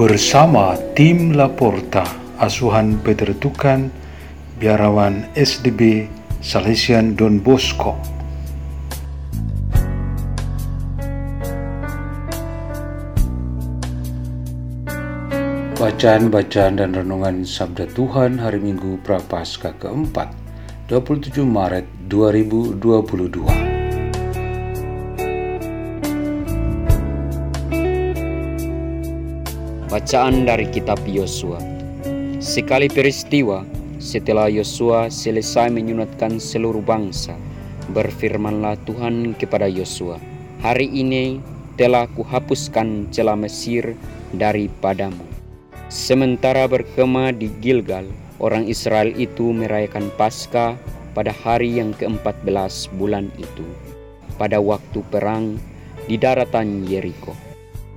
Bersama tim Laporta, asuhan Peter Tukan, biarawan SDB Salesian Don Bosco. Bacaan-bacaan dan renungan Sabda Tuhan hari Minggu Prapaskah keempat, 27 Maret 2022. Bacaan dari kitab Yosua. Sekali peristiwa setelah Yosua selesai menyunatkan seluruh bangsa, berfirmanlah Tuhan kepada Yosua, "Hari ini telah kuhapuskan celah Mesir daripadamu." Sementara berkemah di Gilgal, orang Israel itu merayakan Paskah pada hari yang ke-14 bulan itu, pada waktu perang di daratan Yeriko.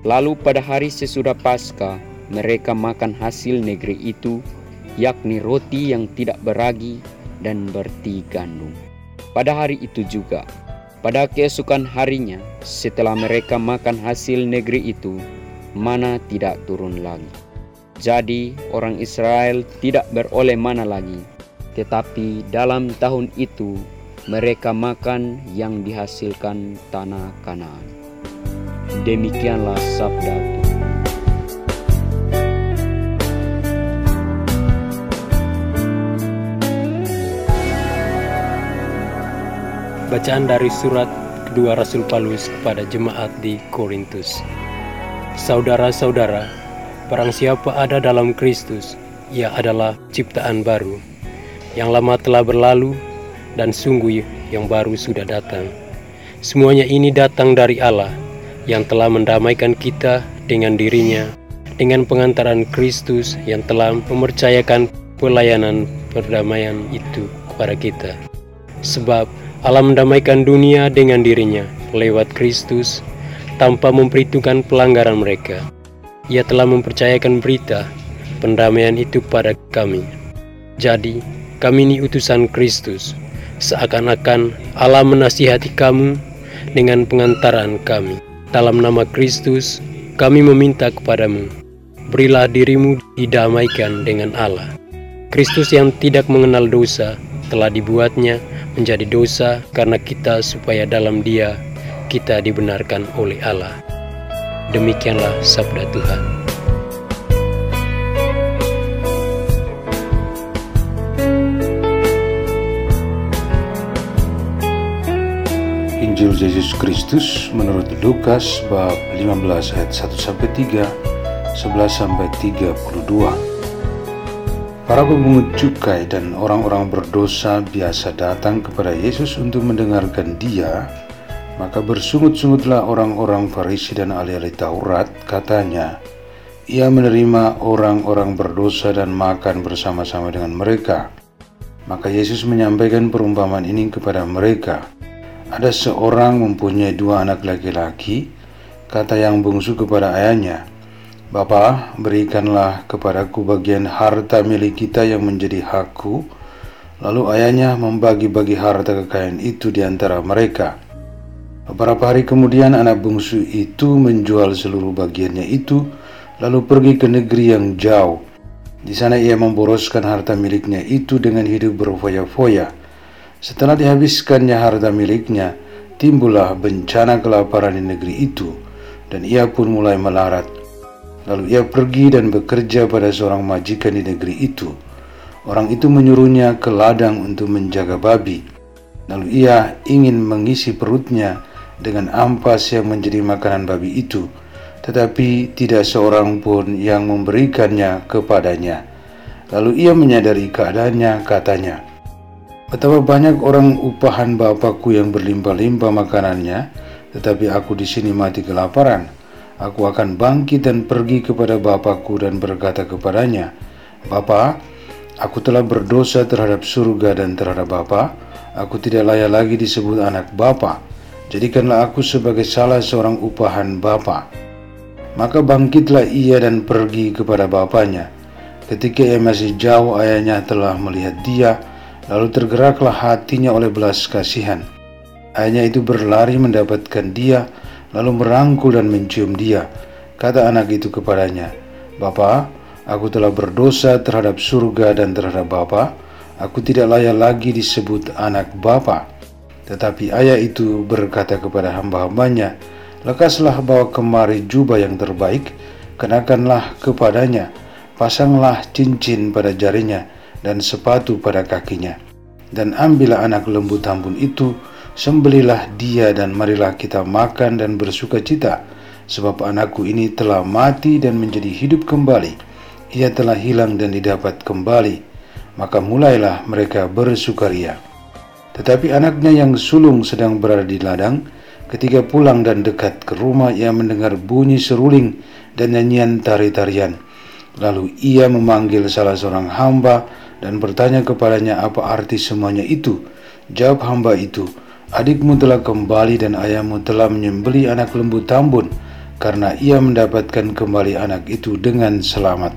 Lalu pada hari sesudah Paskah, mereka makan hasil negeri itu, yakni roti yang tidak beragi dan berti gandum. Pada hari itu juga, pada keesokan harinya, setelah mereka makan hasil negeri itu, mana tidak turun lagi. Jadi orang Israel tidak beroleh mana lagi, tetapi dalam tahun itu mereka makan yang dihasilkan tanah Kanaan. Demikianlah sabda Tuhan. Bacaan dari surat kedua Rasul Paulus kepada jemaat di Korintus. Saudara-saudara, Barang siapa ada dalam Kristus, ia adalah ciptaan baru. Yang lama telah berlalu dan sungguh yang baru sudah datang. Semuanya ini datang dari Allah yang telah mendamaikan kita dengan dirinya dengan pengantaran Kristus yang telah mempercayakan pelayanan perdamaian itu kepada kita. Sebab Allah mendamaikan dunia dengan dirinya lewat Kristus tanpa memperhitungkan pelanggaran mereka. Ia telah mempercayakan berita pendamaian itu pada kami. Jadi, kami ini utusan Kristus, seakan-akan Allah menasihati kamu dengan pengantaran kami. Dalam nama Kristus, kami meminta kepadamu, berilah dirimu didamaikan dengan Allah. Kristus yang tidak mengenal dosa telah dibuatnya menjadi dosa karena kita supaya dalam dia kita dibenarkan oleh Allah. Demikianlah sabda Tuhan. Injil Yesus Kristus menurut Lukas bab 15 ayat 1 sampai 3, 11 sampai 32. Para pemungut cukai dan orang-orang berdosa biasa datang kepada Yesus untuk mendengarkan Dia maka bersungut-sungutlah orang-orang Farisi dan ahli-ahli Taurat, katanya, ia menerima orang-orang berdosa dan makan bersama-sama dengan mereka. Maka Yesus menyampaikan perumpamaan ini kepada mereka. Ada seorang mempunyai dua anak laki-laki, kata yang bungsu kepada ayahnya, Bapa, berikanlah kepadaku bagian harta milik kita yang menjadi hakku. Lalu ayahnya membagi-bagi harta kekayaan itu di antara mereka. Beberapa hari kemudian anak bungsu itu menjual seluruh bagiannya itu lalu pergi ke negeri yang jauh. Di sana ia memboroskan harta miliknya itu dengan hidup berfoya-foya. Setelah dihabiskannya harta miliknya, timbullah bencana kelaparan di negeri itu dan ia pun mulai melarat. Lalu ia pergi dan bekerja pada seorang majikan di negeri itu. Orang itu menyuruhnya ke ladang untuk menjaga babi. Lalu ia ingin mengisi perutnya dengan ampas yang menjadi makanan babi itu, tetapi tidak seorang pun yang memberikannya kepadanya. Lalu ia menyadari keadaannya, katanya, Betapa banyak orang upahan Bapakku yang berlimpah-limpah makanannya, tetapi aku di sini mati kelaparan. Aku akan bangkit dan pergi kepada Bapakku dan berkata kepadanya, Bapa, aku telah berdosa terhadap surga dan terhadap Bapa. Aku tidak layak lagi disebut anak Bapa. Jadikanlah aku sebagai salah seorang upahan Bapa. Maka bangkitlah ia dan pergi kepada bapaknya. Ketika ia masih jauh, ayahnya telah melihat dia, lalu tergeraklah hatinya oleh belas kasihan. Ayahnya itu berlari mendapatkan dia, lalu merangkul dan mencium dia. Kata anak itu kepadanya, Bapa, aku telah berdosa terhadap surga dan terhadap Bapa. Aku tidak layak lagi disebut anak Bapa. Tetapi ayah itu berkata kepada hamba-hambanya, Lekaslah bawa kemari jubah yang terbaik, kenakanlah kepadanya, pasanglah cincin pada jarinya dan sepatu pada kakinya. Dan ambillah anak lembu tambun itu, sembelilah dia dan marilah kita makan dan bersuka cita, sebab anakku ini telah mati dan menjadi hidup kembali. Ia telah hilang dan didapat kembali. Maka mulailah mereka bersukaria. Tetapi anaknya yang sulung sedang berada di ladang. Ketika pulang dan dekat ke rumah, ia mendengar bunyi seruling dan nyanyian tari-tarian. Lalu ia memanggil salah seorang hamba dan bertanya kepadanya apa arti semuanya itu. Jawab hamba itu, adikmu telah kembali dan ayahmu telah menyembeli anak lembu tambun karena ia mendapatkan kembali anak itu dengan selamat.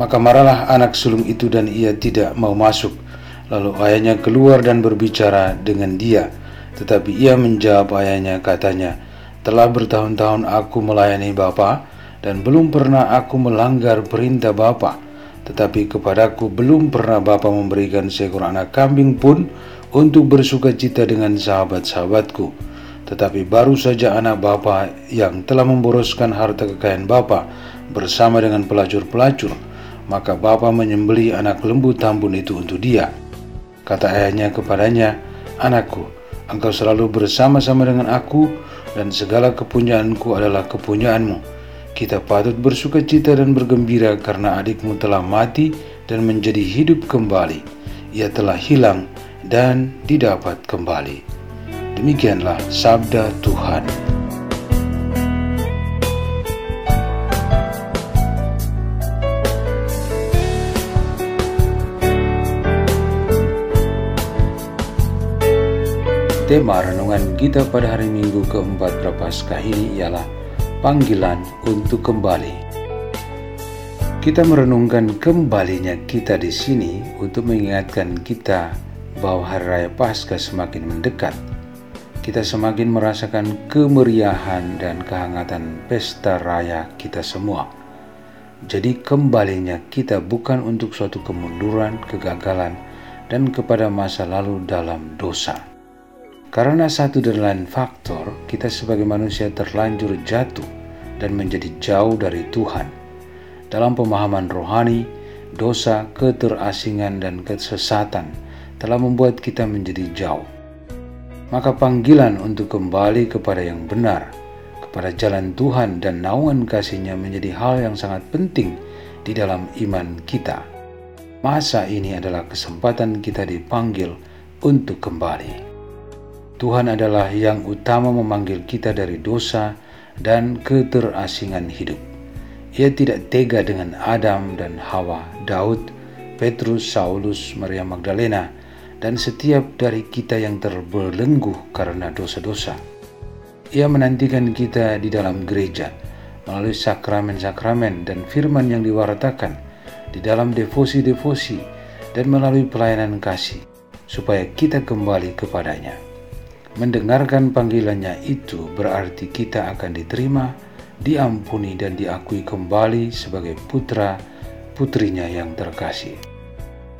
Maka marahlah anak sulung itu dan ia tidak mau masuk. Lalu ayahnya keluar dan berbicara dengan dia. Tetapi ia menjawab ayahnya katanya, Telah bertahun-tahun aku melayani Bapa dan belum pernah aku melanggar perintah Bapa. Tetapi kepadaku belum pernah Bapa memberikan seekor anak kambing pun untuk bersuka cita dengan sahabat-sahabatku. Tetapi baru saja anak Bapa yang telah memboroskan harta kekayaan Bapa bersama dengan pelacur-pelacur, maka Bapa menyembeli anak lembu tambun itu untuk dia. Kata ayahnya kepadanya, Anakku, engkau selalu bersama-sama dengan aku dan segala kepunyaanku adalah kepunyaanmu. Kita patut bersuka cita dan bergembira karena adikmu telah mati dan menjadi hidup kembali. Ia telah hilang dan didapat kembali. Demikianlah sabda Tuhan. Tema renungan kita pada hari Minggu keempat Prapaskah ini ialah panggilan untuk kembali. Kita merenungkan kembalinya kita di sini untuk mengingatkan kita bahwa hari raya Paskah semakin mendekat. Kita semakin merasakan kemeriahan dan kehangatan pesta raya kita semua. Jadi kembalinya kita bukan untuk suatu kemunduran, kegagalan, dan kepada masa lalu dalam dosa karena satu dan lain faktor, kita sebagai manusia terlanjur jatuh dan menjadi jauh dari Tuhan. Dalam pemahaman rohani, dosa, keterasingan, dan kesesatan telah membuat kita menjadi jauh. Maka panggilan untuk kembali kepada yang benar, kepada jalan Tuhan dan naungan kasihnya menjadi hal yang sangat penting di dalam iman kita. Masa ini adalah kesempatan kita dipanggil untuk kembali. Tuhan adalah yang utama memanggil kita dari dosa dan keterasingan hidup. Ia tidak tega dengan Adam dan Hawa, Daud, Petrus, Saulus, Maria Magdalena, dan setiap dari kita yang terbelenggu karena dosa-dosa. Ia menantikan kita di dalam gereja melalui sakramen-sakramen dan firman yang diwartakan, di dalam devosi-devosi, dan melalui pelayanan kasih, supaya kita kembali kepadanya. Mendengarkan panggilannya itu berarti kita akan diterima, diampuni dan diakui kembali sebagai putra putrinya yang terkasih.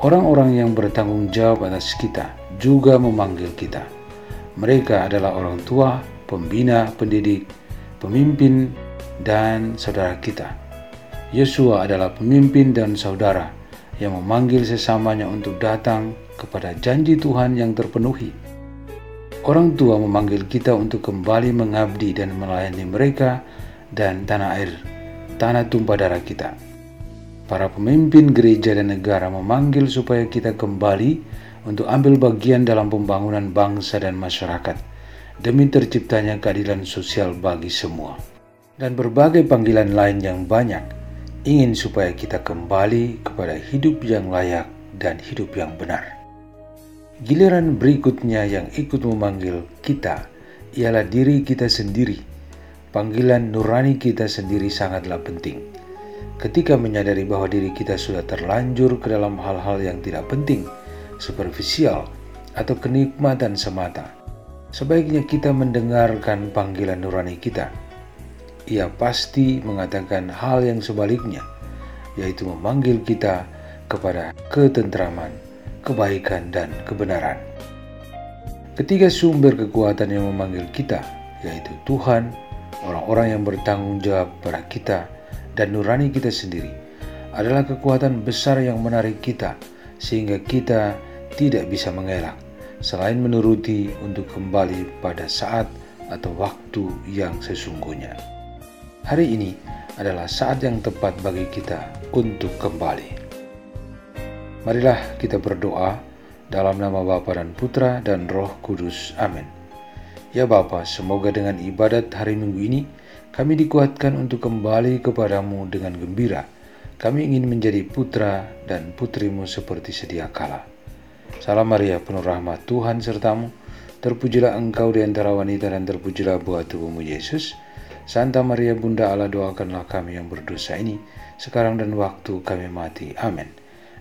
Orang-orang yang bertanggung jawab atas kita juga memanggil kita. Mereka adalah orang tua, pembina, pendidik, pemimpin, dan saudara kita. Yesua adalah pemimpin dan saudara yang memanggil sesamanya untuk datang kepada janji Tuhan yang terpenuhi Orang tua memanggil kita untuk kembali mengabdi dan melayani mereka dan tanah air, tanah tumpah darah kita. Para pemimpin gereja dan negara memanggil supaya kita kembali untuk ambil bagian dalam pembangunan bangsa dan masyarakat demi terciptanya keadilan sosial bagi semua. Dan berbagai panggilan lain yang banyak ingin supaya kita kembali kepada hidup yang layak dan hidup yang benar. Giliran berikutnya yang ikut memanggil kita ialah diri kita sendiri. Panggilan nurani kita sendiri sangatlah penting. Ketika menyadari bahwa diri kita sudah terlanjur ke dalam hal-hal yang tidak penting, superficial, atau kenikmatan semata, sebaiknya kita mendengarkan panggilan nurani kita. Ia pasti mengatakan hal yang sebaliknya, yaitu memanggil kita kepada ketentraman, kebaikan, dan kebenaran. Ketiga sumber kekuatan yang memanggil kita, yaitu Tuhan, orang-orang yang bertanggung jawab pada kita, dan nurani kita sendiri, adalah kekuatan besar yang menarik kita, sehingga kita tidak bisa mengelak, selain menuruti untuk kembali pada saat atau waktu yang sesungguhnya. Hari ini adalah saat yang tepat bagi kita untuk kembali. Marilah kita berdoa dalam nama Bapa dan Putra dan Roh Kudus. Amin. Ya Bapa, semoga dengan ibadat hari Minggu ini kami dikuatkan untuk kembali kepadamu dengan gembira. Kami ingin menjadi putra dan putrimu seperti sedia kala. Salam Maria, penuh rahmat Tuhan sertamu. Terpujilah engkau di antara wanita dan terpujilah buah tubuhmu Yesus. Santa Maria Bunda Allah doakanlah kami yang berdosa ini, sekarang dan waktu kami mati. Amin.